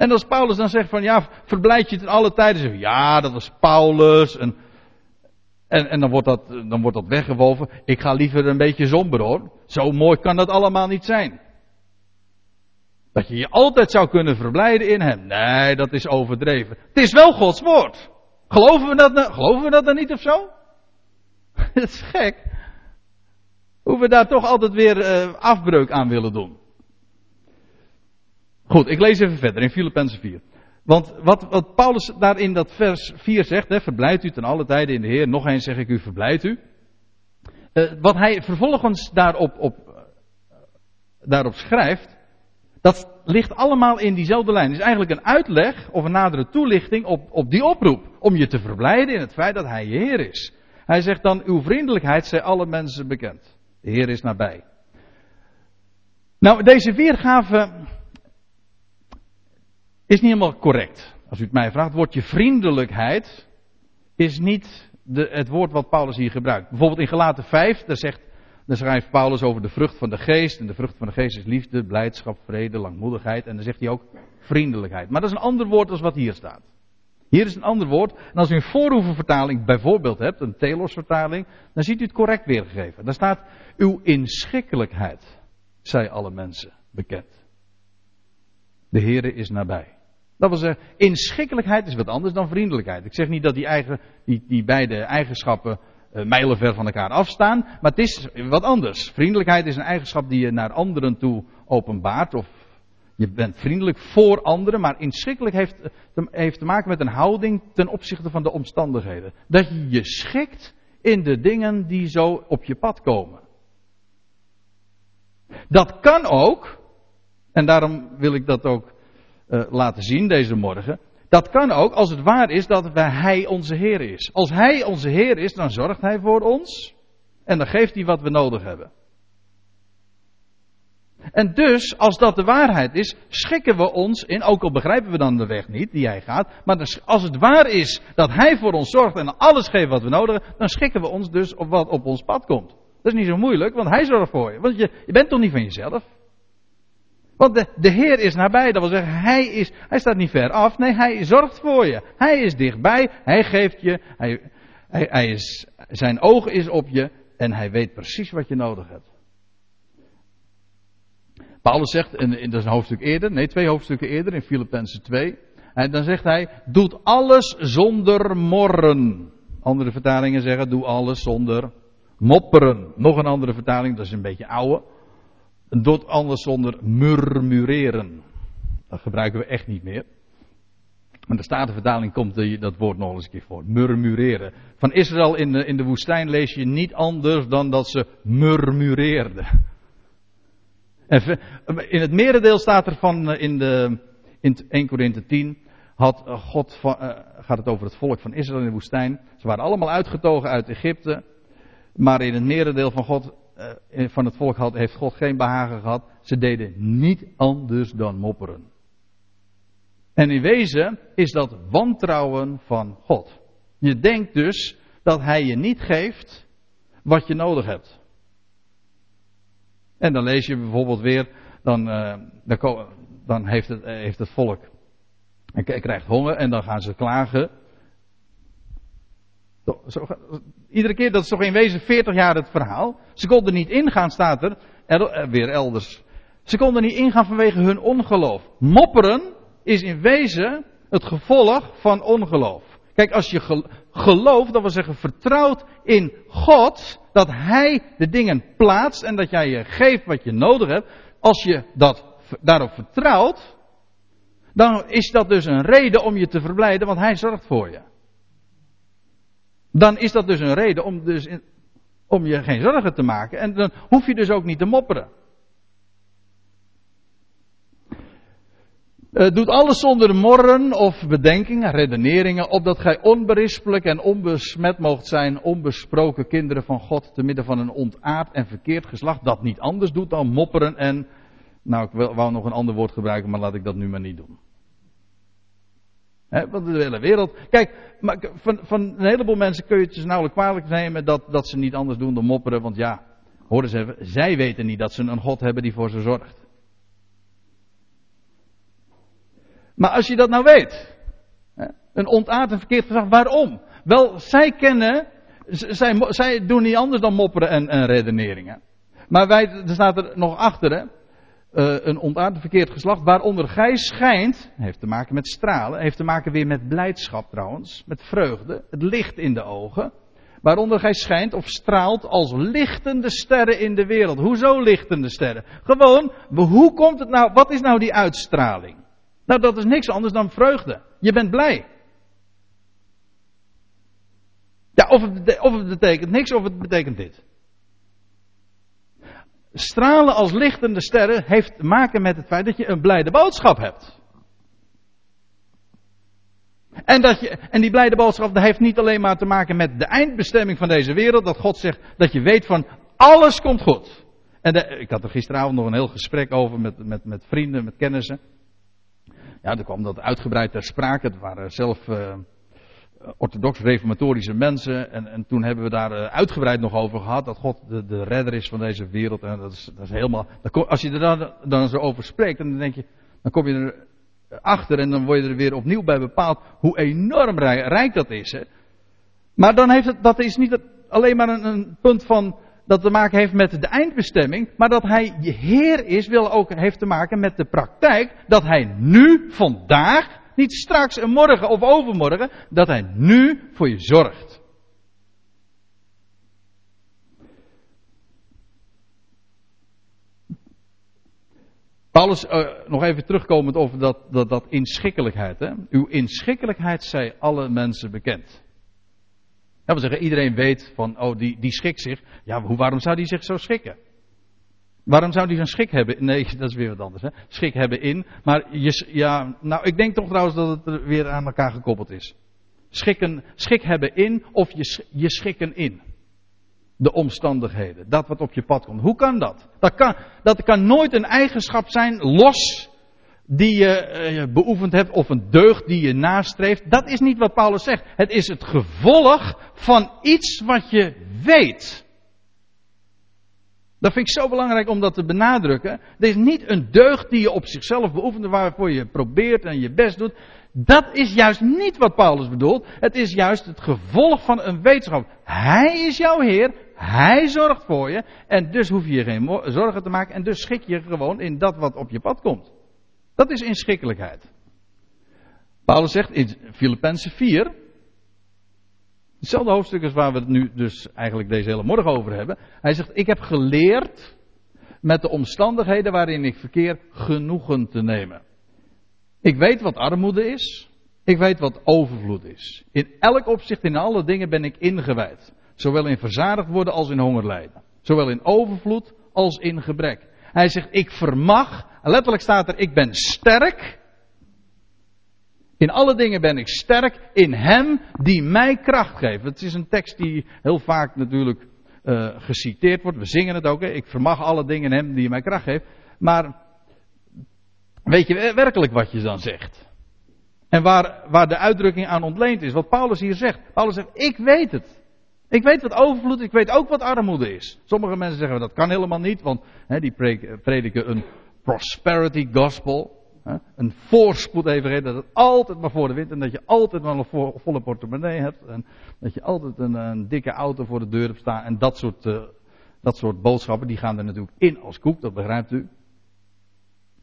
Speaker 1: En als Paulus dan zegt van ja, verblijd je ten alle tijden. Ja, dat was Paulus. En, en, en dan, wordt dat, dan wordt dat weggewoven. Ik ga liever een beetje somber hoor. Zo mooi kan dat allemaal niet zijn. Dat je je altijd zou kunnen verblijden in hem. Nee, dat is overdreven. Het is wel Gods woord. Geloven we dat, nou- geloven we dat dan niet of zo? *laughs* dat is gek. Hoe we daar toch altijd weer uh, afbreuk aan willen doen. Goed, ik lees even verder in Filippenzen 4. Want wat, wat Paulus daar in dat vers 4 zegt, hè, verblijft u ten alle tijden in de Heer. Nog eens zeg ik u, verblijft u. Uh, wat hij vervolgens daarop, op, daarop schrijft, dat ligt allemaal in diezelfde lijn. Het is eigenlijk een uitleg of een nadere toelichting op, op die oproep. Om je te verblijden in het feit dat hij je Heer is. Hij zegt dan, uw vriendelijkheid zij alle mensen bekend. De Heer is nabij. Nou, deze weergave is niet helemaal correct. Als u het mij vraagt, het woordje vriendelijkheid is niet de, het woord wat Paulus hier gebruikt. Bijvoorbeeld in Gelaten 5, daar, zegt, daar schrijft Paulus over de vrucht van de geest. En de vrucht van de geest is liefde, blijdschap, vrede, langmoedigheid. En dan zegt hij ook vriendelijkheid. Maar dat is een ander woord als wat hier staat. Hier is een ander woord. En als u een voorhoevenvertaling bijvoorbeeld hebt, een Telos-vertaling, dan ziet u het correct weergegeven. Daar staat uw inschikkelijkheid, zij alle mensen bekend. De Heere is nabij. Dat wil zeggen, inschikkelijkheid is wat anders dan vriendelijkheid. Ik zeg niet dat die, eigen, die, die beide eigenschappen uh, mijlenver van elkaar afstaan, maar het is wat anders. Vriendelijkheid is een eigenschap die je naar anderen toe openbaart, of je bent vriendelijk voor anderen, maar inschikkelijk heeft, heeft te maken met een houding ten opzichte van de omstandigheden. Dat je je schikt in de dingen die zo op je pad komen. Dat kan ook, en daarom wil ik dat ook uh, laten zien deze morgen. Dat kan ook als het waar is dat Hij onze Heer is. Als Hij onze Heer is, dan zorgt Hij voor ons. En dan geeft Hij wat we nodig hebben. En dus, als dat de waarheid is, schikken we ons in, ook al begrijpen we dan de weg niet die Hij gaat, maar als het waar is dat Hij voor ons zorgt en alles geeft wat we nodig hebben, dan schikken we ons dus op wat op ons pad komt. Dat is niet zo moeilijk, want Hij zorgt voor je. Want je, je bent toch niet van jezelf? Want de, Heer is nabij. Dat wil zeggen, hij, is, hij staat niet ver af. Nee, hij zorgt voor je. Hij is dichtbij. Hij geeft je. Hij, hij, hij is, zijn oog is op je. En hij weet precies wat je nodig hebt. Paulus zegt, en, dat is een hoofdstuk eerder, nee, twee hoofdstukken eerder, in Filippenzen 2. En dan zegt hij, doet alles zonder morren. Andere vertalingen zeggen, doe alles zonder mopperen. Nog een andere vertaling, dat is een beetje oude. Doet anders zonder murmureren. Dat gebruiken we echt niet meer. Maar de Statenvertaling komt dat woord nog eens een keer voor. Murmureren. Van Israël in de, in de woestijn lees je niet anders dan dat ze murmureerden. in het merendeel staat er van eh, in, de, in 1 Korinthe 10. Had God van, uh, gaat het over het volk van Israël in de woestijn. Ze waren allemaal uitgetogen uit Egypte. Maar in het merendeel van God van het volk had, heeft God geen behagen gehad. Ze deden niet anders dan mopperen. En in wezen is dat wantrouwen van God. Je denkt dus dat Hij je niet geeft wat je nodig hebt. En dan lees je bijvoorbeeld weer, dan, uh, dan, heeft, het, heeft het volk, krijgt honger en dan gaan ze klagen zo, iedere keer, dat is toch in wezen 40 jaar het verhaal. Ze konden niet ingaan, staat er, er, weer elders. Ze konden niet ingaan vanwege hun ongeloof. Mopperen is in wezen het gevolg van ongeloof. Kijk, als je gelooft, dat wil zeggen vertrouwt in God, dat Hij de dingen plaatst en dat jij je geeft wat je nodig hebt. Als je dat, daarop vertrouwt, dan is dat dus een reden om je te verblijden, want Hij zorgt voor je. Dan is dat dus een reden om, dus om je geen zorgen te maken. En dan hoef je dus ook niet te mopperen. Uh, doet alles zonder morren of bedenkingen, redeneringen, opdat gij onberispelijk en onbesmet moogt zijn, onbesproken kinderen van God, te midden van een ontaard en verkeerd geslacht, dat niet anders doet dan mopperen en, nou ik wou nog een ander woord gebruiken, maar laat ik dat nu maar niet doen. Want de hele wereld. Kijk, maar van, van een heleboel mensen kun je het dus nauwelijks kwalijk nemen dat, dat ze niet anders doen dan mopperen. Want ja, horen ze even, zij weten niet dat ze een God hebben die voor ze zorgt. Maar als je dat nou weet, een ontaard verkeerd gezag, waarom? Wel, zij kennen, zij, zij doen niet anders dan mopperen en, en redeneringen. Maar wij, er staat er nog achter, hè, uh, een ontaard verkeerd geslacht, waaronder gij schijnt, heeft te maken met stralen, heeft te maken weer met blijdschap trouwens, met vreugde, het licht in de ogen. Waaronder gij schijnt of straalt als lichtende sterren in de wereld. Hoezo lichtende sterren? Gewoon, hoe komt het nou, wat is nou die uitstraling? Nou, dat is niks anders dan vreugde. Je bent blij. Ja, of of het betekent niks, of het betekent dit. Stralen als lichtende sterren heeft te maken met het feit dat je een blijde boodschap hebt. En, dat je, en die blijde boodschap heeft niet alleen maar te maken met de eindbestemming van deze wereld, dat God zegt dat je weet van alles komt goed. En ik had er gisteravond nog een heel gesprek over met, met, met vrienden, met kennissen. Ja, er kwam dat uitgebreid ter sprake. Het waren zelf uh, orthodox-reformatorische mensen. En, en toen hebben we daar uh, uitgebreid nog over gehad. Dat God de, de redder is van deze wereld. En dat is, dat is helemaal. als je er dan, zo over spreekt, dan denk je. Dan kom je er achter en dan word je er weer opnieuw bij bepaald hoe enorm rijk, rijk dat is. Hè? Maar dan heeft het, dat is niet alleen maar een, een punt van dat te maken heeft met de eindbestemming, maar dat hij je Heer is, wil ook, heeft te maken met de praktijk dat hij nu, vandaag, niet straks en morgen of overmorgen, dat hij nu voor je zorgt. Paulus, uh, nog even terugkomend over dat, dat, dat inschikkelijkheid. Hè? Uw inschikkelijkheid zij alle mensen bekend. Dat wil zeggen, iedereen weet van, oh, die, die schikt zich. Ja, hoe, waarom zou die zich zo schikken? Waarom zou die een schik hebben? Nee, dat is weer wat anders. Hè? Schik hebben in. Maar je, ja, nou, ik denk toch trouwens dat het er weer aan elkaar gekoppeld is. Schikken, schik hebben in of je, je schikken in. De omstandigheden. Dat wat op je pad komt. Hoe kan dat? Dat kan, dat kan nooit een eigenschap zijn los die je uh, beoefend hebt of een deugd die je nastreeft. Dat is niet wat Paulus zegt. Het is het gevolg van iets wat je weet. Dat vind ik zo belangrijk om dat te benadrukken. Het is niet een deugd die je op zichzelf beoefent, waarvoor je probeert en je best doet. Dat is juist niet wat Paulus bedoelt. Het is juist het gevolg van een wetenschap. Hij is jouw Heer, Hij zorgt voor je. En dus hoef je je geen zorgen te maken. En dus schik je gewoon in dat wat op je pad komt. Dat is inschikkelijkheid. Paulus zegt in Filippenzen 4, hetzelfde hoofdstuk als waar we het nu dus eigenlijk deze hele morgen over hebben. Hij zegt, ik heb geleerd met de omstandigheden waarin ik verkeer genoegen te nemen. Ik weet wat armoede is. Ik weet wat overvloed is. In elk opzicht, in alle dingen ben ik ingewijd. Zowel in verzadigd worden als in honger lijden. Zowel in overvloed als in gebrek. Hij zegt, ik vermag, letterlijk staat er, ik ben sterk. In alle dingen ben ik sterk in Hem die mij kracht geeft. Het is een tekst die heel vaak natuurlijk uh, geciteerd wordt. We zingen het ook. Hè? Ik vermag alle dingen in Hem die mij kracht geeft. Maar weet je werkelijk wat je dan zegt? En waar, waar de uitdrukking aan ontleend is. Wat Paulus hier zegt. Paulus zegt, ik weet het. Ik weet wat overvloed, ik weet ook wat armoede is. Sommige mensen zeggen dat kan helemaal niet, want hè, die prediken een prosperity gospel. Een voorspoed even dat het altijd maar voor de wind en dat je altijd maar een volle portemonnee hebt. En dat je altijd een, dikke auto voor de deur hebt staan. En dat soort, uh, dat soort boodschappen, die gaan er natuurlijk in als koek, dat begrijpt u.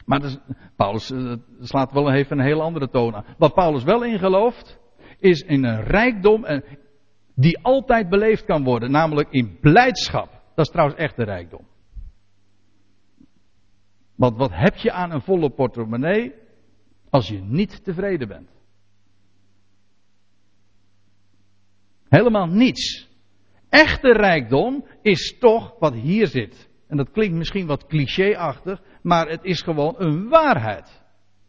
Speaker 1: Maar dus, Paulus uh, slaat wel even een heel andere toon aan. Wat Paulus wel in gelooft, is in een rijkdom en die altijd beleefd kan worden, namelijk in blijdschap. Dat is trouwens echt de rijkdom. Want wat heb je aan een volle portemonnee als je niet tevreden bent? Helemaal niets. Echte rijkdom is toch wat hier zit. En dat klinkt misschien wat clichéachtig, maar het is gewoon een waarheid.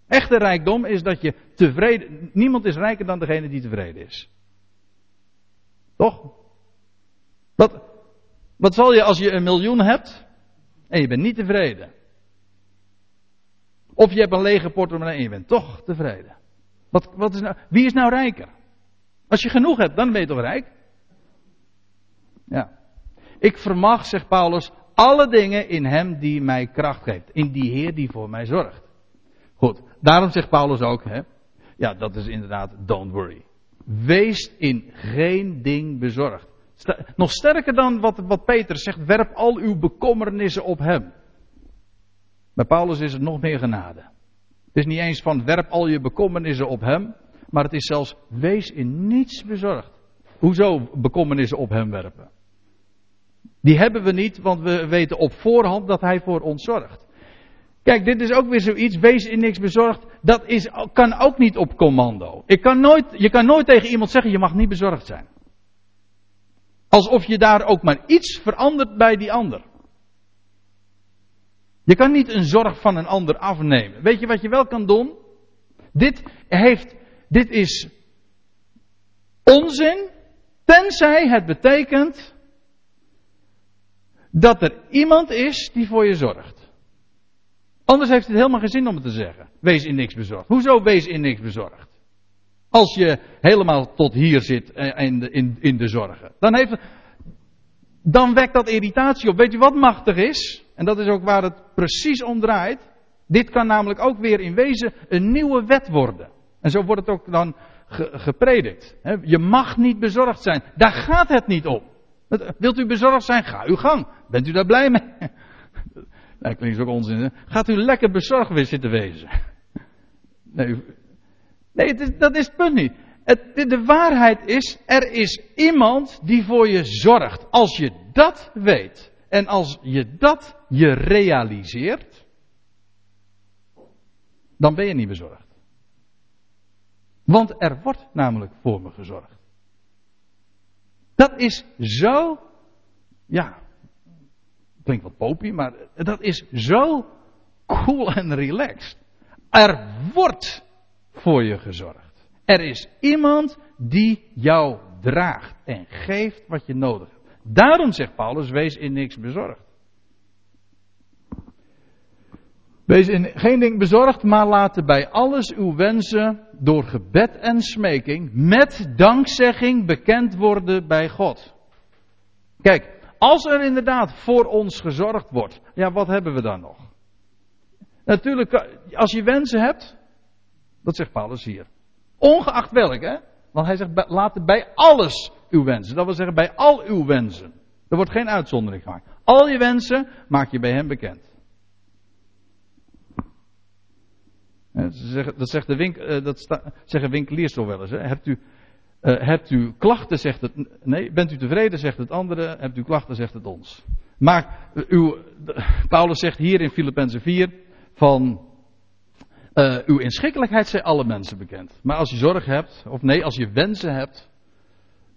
Speaker 1: Echte rijkdom is dat je tevreden. Niemand is rijker dan degene die tevreden is. Toch? Wat, wat zal je als je een miljoen hebt en je bent niet tevreden? Of je hebt een lege portemonnee en je bent toch tevreden. Wat, wat is nou, wie is nou rijker? Als je genoeg hebt, dan ben je toch rijk? Ja. Ik vermag, zegt Paulus, alle dingen in hem die mij kracht geeft. In die Heer die voor mij zorgt. Goed, daarom zegt Paulus ook, hè, ja, dat is inderdaad, don't worry. Wees in geen ding bezorgd. Nog sterker dan wat, wat Peter zegt, werp al uw bekommernissen op hem. Bij Paulus is het nog meer genade. Het is niet eens van werp al je bekommernissen op hem, maar het is zelfs wees in niets bezorgd. Hoezo bekommernissen op hem werpen? Die hebben we niet, want we weten op voorhand dat hij voor ons zorgt. Kijk, dit is ook weer zoiets, wees in niks bezorgd. Dat is, kan ook niet op commando. Ik kan nooit, je kan nooit tegen iemand zeggen, je mag niet bezorgd zijn. Alsof je daar ook maar iets verandert bij die ander. Je kan niet een zorg van een ander afnemen. Weet je wat je wel kan doen? Dit heeft, dit is onzin, tenzij het betekent dat er iemand is die voor je zorgt. Anders heeft het helemaal geen zin om het te zeggen. Wees in niks bezorgd. Hoezo wees in niks bezorgd? Als je helemaal tot hier zit in de, in, in de zorgen. Dan, heeft, dan wekt dat irritatie op. Weet je wat machtig is? En dat is ook waar het precies om draait. Dit kan namelijk ook weer in wezen een nieuwe wet worden. En zo wordt het ook dan gepredikt. Je mag niet bezorgd zijn. Daar gaat het niet om. Wilt u bezorgd zijn? Ga uw gang. Bent u daar blij mee? *laughs* Dat klinkt ook onzin. Hè? Gaat u lekker bezorgd weer zitten wezen? *laughs* Nee, nee dat is het punt niet. Het, de waarheid is, er is iemand die voor je zorgt. Als je dat weet en als je dat je realiseert, dan ben je niet bezorgd. Want er wordt namelijk voor me gezorgd. Dat is zo, ja, klinkt wat popie, maar dat is zo cool en relaxed. Er wordt voor je gezorgd. Er is iemand die jou draagt en geeft wat je nodig hebt. Daarom zegt Paulus, wees in niks bezorgd. Wees in geen ding bezorgd, maar laten bij alles uw wensen door gebed en smeking met dankzegging bekend worden bij God. Kijk, als er inderdaad voor ons gezorgd wordt, ja, wat hebben we dan nog? Natuurlijk, als je wensen hebt, dat zegt Paulus hier. Ongeacht welk, hè? Want hij zegt, laat bij alles uw wensen. Dat wil zeggen, bij al uw wensen. Er wordt geen uitzondering gemaakt. Al je wensen maak je bij hem bekend. Dat, zegt de winkel, eh, dat zeggen winkeliers toch wel eens. Hè? Hebt, u, uh, hebt u klachten, zegt het. Nee, bent u tevreden, zegt het andere. Hebt u klachten, zegt het ons. Maar uw, Paulus zegt hier in Filippenzen 4 van. Uw inschikkelijkheid zijn alle mensen bekend. Maar als je zorg hebt, of nee, als je wensen hebt,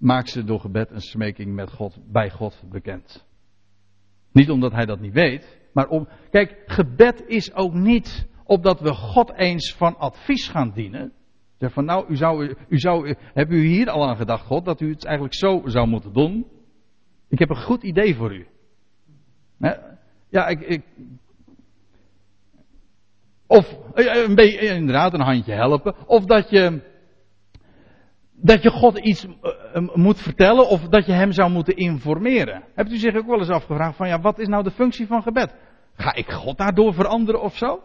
Speaker 1: maak ze door gebed en smeking met God, bij God bekend. Niet omdat hij dat niet weet, maar om. Kijk, gebed is ook niet opdat we God eens van advies gaan dienen. Zeg van nou, u zou, u zou, hebben u hier al aan gedacht, God, dat u het eigenlijk zo zou moeten doen? Ik heb een goed idee voor u. Ja, ik, ik of een beetje, inderdaad, een handje helpen. Of dat je, dat je God iets uh, moet vertellen of dat je hem zou moeten informeren. Hebt u zich ook wel eens afgevraagd van ja, wat is nou de functie van gebed? Ga ik God daardoor veranderen of zo?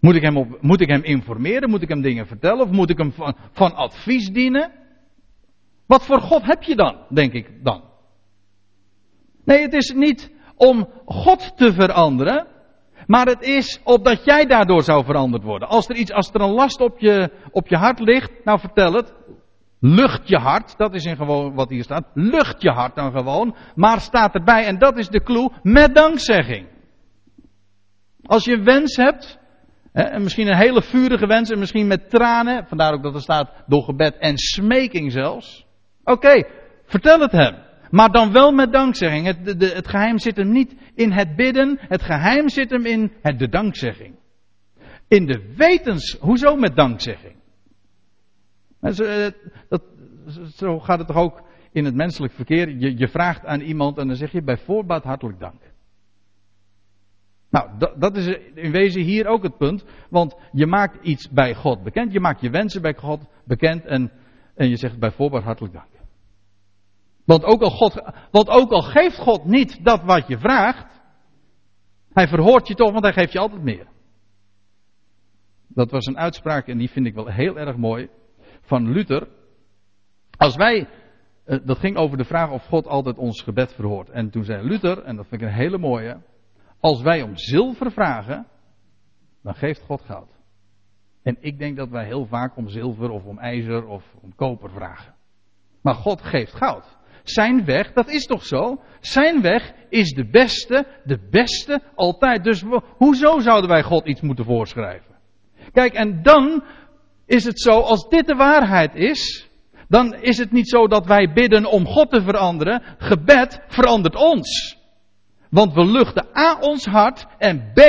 Speaker 1: Moet ik, hem moet ik hem informeren? Moet ik hem dingen vertellen? Of moet ik hem van, van advies dienen? Wat voor God heb je dan, denk ik dan? Nee, het is niet om God te veranderen. Maar het is opdat jij daardoor zou veranderd worden. Als er iets, als er een last op je, op je hart ligt, nou vertel het. Lucht je hart, dat is in gewoon wat hier staat. Lucht je hart dan gewoon. Maar staat erbij, en dat is de clue, met dankzegging. Als je een wens hebt, en misschien een hele vurige wens en misschien met tranen. Vandaar ook dat er staat door gebed en smeking zelfs. Oké, vertel het hem. Maar dan wel met dankzegging. Het, de, het geheim zit hem niet in het bidden. Het geheim zit hem in het, de dankzegging. In de wetens. Hoezo met dankzegging? Eh, dat, zo gaat het toch ook in het menselijk verkeer. Je, je vraagt aan iemand en dan zeg je bij voorbaat hartelijk dank. Nou, dat, dat is in wezen hier ook het punt. Want je maakt iets bij God bekend. Je maakt je wensen bij God bekend. En, en je zegt bijvoorbeeld hartelijk dank. Want ook, al God, want ook al geeft God niet dat wat je vraagt. Hij verhoort je toch, want hij geeft je altijd meer. Dat was een uitspraak en die vind ik wel heel erg mooi. Van Luther. Als wij. Eh, dat ging over de vraag of God altijd ons gebed verhoort. En toen zei Luther, en dat vind ik een hele mooie. Als wij om zilver vragen, dan geeft God goud. En ik denk dat wij heel vaak om zilver of om ijzer of om koper vragen. Maar God geeft goud. Zijn weg, dat is toch zo? Zijn weg is de beste, de beste altijd. Dus hoezo zouden wij God iets moeten voorschrijven? Kijk, en dan is het zo, als dit de waarheid is, dan is het niet zo dat wij bidden om God te veranderen. Gebed verandert ons. Want we luchten A ons hart en B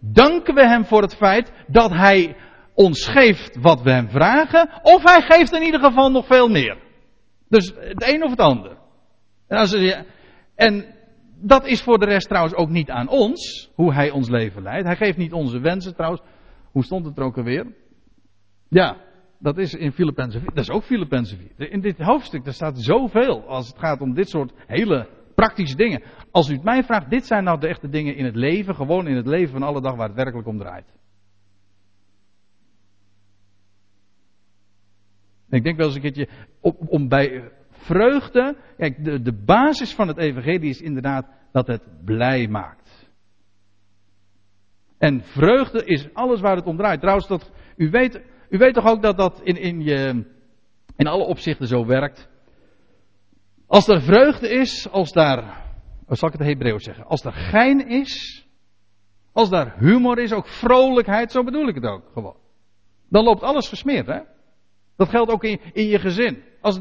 Speaker 1: danken we hem voor het feit dat hij ons geeft wat we hem vragen. Of hij geeft in ieder geval nog veel meer. Dus het een of het ander. En, als en dat is voor de rest trouwens ook niet aan ons, hoe hij ons leven leidt. Hij geeft niet onze wensen trouwens. Hoe stond het er ook alweer? Ja, dat is in Filippenzen 4. Dat is ook Filippenzen 4. In dit hoofdstuk, daar staat zoveel als het gaat om dit soort hele praktische dingen. Als u het mij vraagt, dit zijn nou de echte dingen in het leven, gewoon in het leven van alle dag waar het werkelijk om draait. Ik denk wel eens een keertje om bij vreugde. Kijk, de, de basis van het evangelie is inderdaad dat het blij maakt. En vreugde is alles waar het om draait. Trouwens, dat, u, weet, u weet toch ook dat dat in, in, je, in alle opzichten zo werkt. Als er vreugde is, als daar, wat zal ik het Hebreeuws zeggen? Als er gein is, als daar humor is, ook vrolijkheid, zo bedoel ik het ook gewoon. Dan loopt alles gesmeerd, hè? Dat geldt ook in, in je gezin. Als,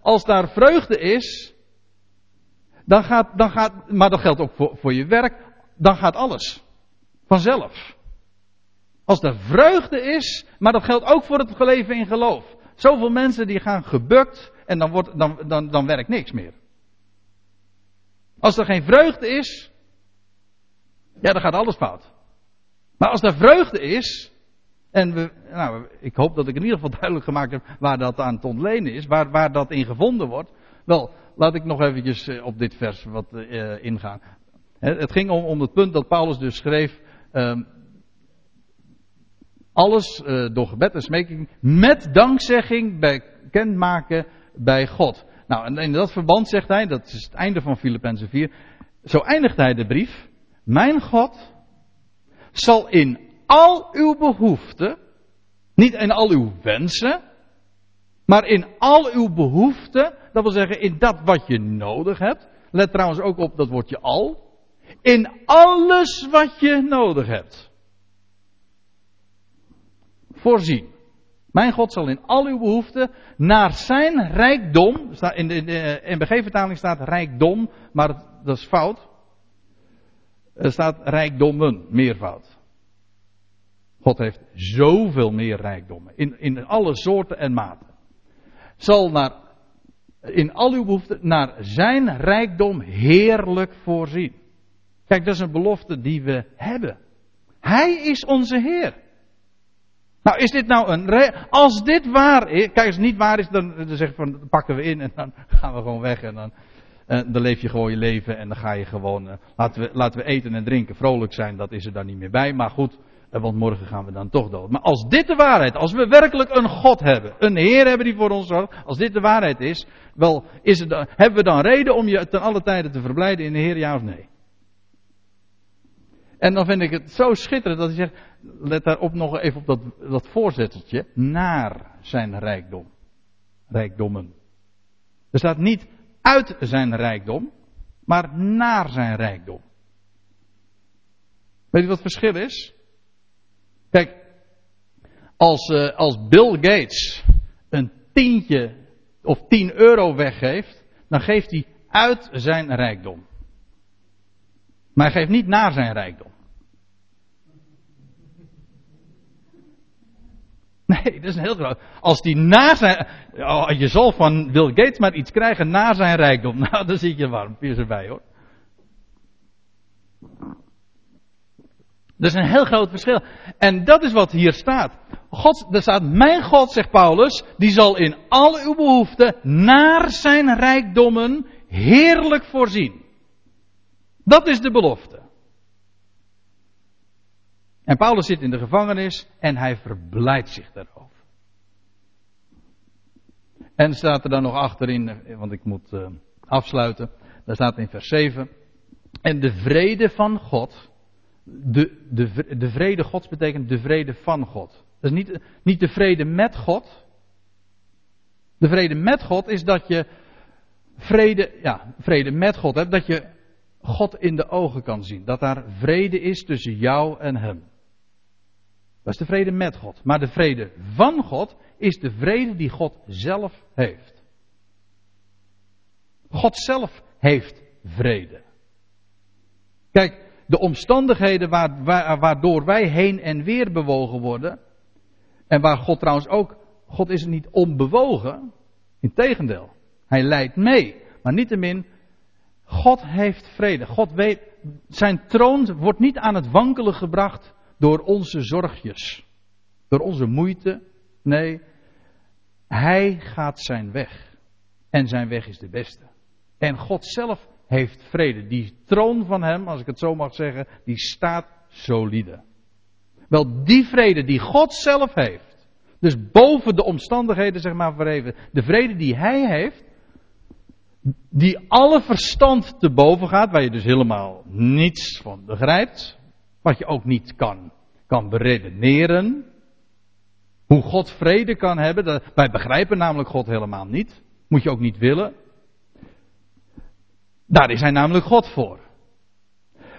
Speaker 1: als daar vreugde is, dan gaat, dan gaat, maar dat geldt ook voor, voor je werk, dan gaat alles. Vanzelf. Als er vreugde is, maar dat geldt ook voor het leven in geloof. Zoveel mensen die gaan gebukt en dan, wordt, dan, dan, dan werkt niks meer. Als er geen vreugde is, ja, dan gaat alles fout. Maar als er vreugde is, en nou, ik hoop dat ik in ieder geval duidelijk gemaakt heb waar dat aan te ontlenen is, waar, waar dat in gevonden wordt. Wel, laat ik nog eventjes eh, op dit vers wat uh, ingaan. Het ging om, om het punt dat Paulus dus schreef, um, alles uh, door gebed en smeking met dankzegging bekendmaken bij God. Nou, en in dat verband zegt hij, dat is het einde van Filippenzen 4, zo eindigt hij de brief. Mijn God zal in al uw behoeften, niet in al uw wensen, maar in al uw behoeften, dat wil zeggen in dat wat je nodig hebt. Let trouwens ook op dat woordje al. In alles wat je nodig hebt. Voorzien. Mijn God zal in al uw behoeften naar zijn rijkdom. In de, NBG-vertaling staat rijkdom, maar dat is fout. Er staat rijkdommen, meervoud. God heeft zoveel meer rijkdommen. In, in alle soorten en maten. Zal naar, in al uw behoeften naar zijn rijkdom heerlijk voorzien. Kijk, dat is een belofte die we hebben. Hij is onze Heer. Nou, is dit nou een. Als dit waar is. Kijk, als het niet waar is, dan, dan zeg van, pakken we in en dan *laughs* gaan we gewoon weg. En dan, eh, dan leef je gewoon je leven en dan ga je gewoon. Uh, laten, we, laten we eten en drinken, vrolijk zijn, dat is er dan niet meer bij. Maar goed, want morgen gaan we dan toch dood. Maar als dit de waarheid, als we werkelijk een God hebben, een Heer hebben die voor ons zorgt, als dit de waarheid is, wel, is het, hebben we dan reden om je ten alle tijden te verblijden in de Heer, ja of nee? En dan vind ik het zo schitterend dat hij zegt, let daarop nog even op dat, dat voorzetteltje, naar zijn rijkdom. Rijkdommen. Er staat niet uit zijn rijkdom, maar naar zijn rijkdom. Weet je wat het verschil is? Kijk, als, uh, als Bill Gates een tientje of 10 euro weggeeft, dan geeft hij uit zijn rijkdom. Maar hij geeft niet naar zijn rijkdom. *laughs* Nee, dat is een heel groot. Als die na zijn. Oh, je zal van Bill Gates maar iets krijgen na zijn rijkdom. *laughs* Nou, dan zit je warm. Piers erbij hoor. Dat is een heel groot verschil. En dat is wat hier staat. God, er staat, mijn God, zegt Paulus, die zal in al uw behoeften naar zijn rijkdommen heerlijk voorzien. Dat is de belofte. En Paulus zit in de gevangenis en hij verblijdt zich daarover. En staat er dan nog achterin, want ik moet uh, afsluiten, daar staat in vers 7. En de vrede van God, de, de, de vrede Gods betekent de vrede van God. Dat is niet, niet de vrede met God. De vrede met God is dat je vrede, ja, vrede met God hebt, dat je God in de ogen kan zien. Dat daar vrede is tussen jou en Hem. Dat is de vrede met God. Maar de vrede van God is de vrede die God zelf heeft. God zelf heeft vrede. Kijk, de omstandigheden waardoor wij heen en weer bewogen worden, en waar God trouwens ook, God is niet onbewogen, integendeel, hij leidt mee, maar niettemin, God heeft vrede. God weet, zijn troon wordt niet aan het wankelen gebracht door onze zorgjes, door onze moeite. Nee, hij gaat zijn weg. En zijn weg is de beste. En God zelf heeft vrede. Die troon van hem, als ik het zo mag zeggen, die staat solide. Wel, die vrede die God zelf heeft. Dus boven de omstandigheden, zeg maar verheven. De vrede die hij heeft. Die alle verstand te boven gaat, waar je dus helemaal niets van begrijpt. Wat je ook niet kan, kan beredeneren. Hoe God vrede kan hebben. Dat, wij begrijpen namelijk God helemaal niet. Moet je ook niet willen. Daar is hij namelijk God voor.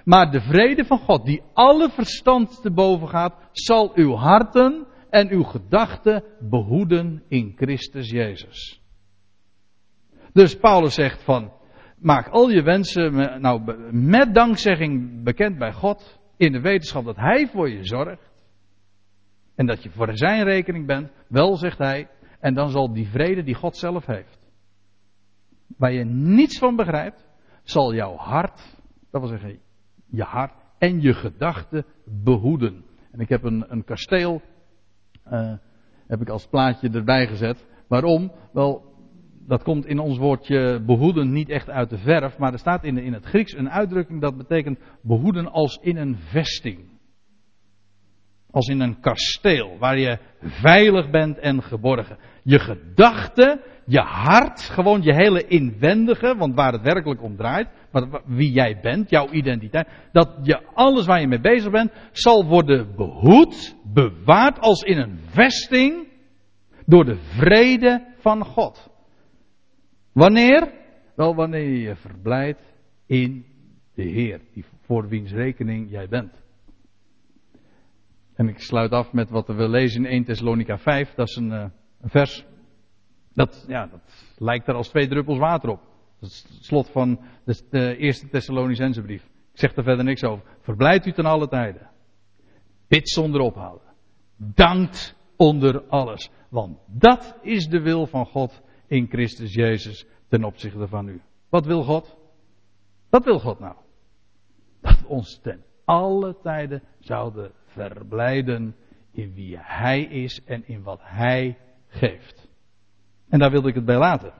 Speaker 1: Maar de vrede van God, die alle verstand te boven gaat, zal uw harten en uw gedachten behoeden in Christus Jezus. Dus Paulus zegt van, maak al je wensen nou, met dankzegging bekend bij God, in de wetenschap dat Hij voor je zorgt. En dat je voor zijn rekening bent, wel zegt hij, en dan zal die vrede die God zelf heeft, waar je niets van begrijpt, zal jouw hart, dat wil zeggen je hart en je gedachten behoeden. En ik heb een, een kasteel, uh, heb ik als plaatje erbij gezet. Waarom? Wel, dat komt in ons woordje behoeden niet echt uit de verf, maar er staat in, in het Grieks een uitdrukking dat betekent behoeden als in een vesting. Als in een kasteel, waar je veilig bent en geborgen. Je gedachten, je hart, gewoon je hele inwendige, want waar het werkelijk om draait, wie jij bent, jouw identiteit, dat je alles waar je mee bezig bent, zal worden behoed, bewaard als in een vesting, door de vrede van God. Wanneer? Wel wanneer je je verblijdt in de Heer, die voor wiens rekening jij bent. En ik sluit af met wat we lezen in 1 Thessalonica 5. Dat is een, uh, een vers. Dat, ja, dat lijkt er als twee druppels water op. Dat is het slot van de, eerste Thessalonicense brief. Ik zeg er verder niks over. Verblijd u ten alle tijden. Bid zonder ophouden. Dankt onder alles. Want dat is de wil van God in Christus Jezus ten opzichte van u. Wat wil God? Wat wil God nou? Dat ons ten alle tijden zouden verblijden in wie Hij is en in wat Hij geeft. En daar wilde ik het bij laten.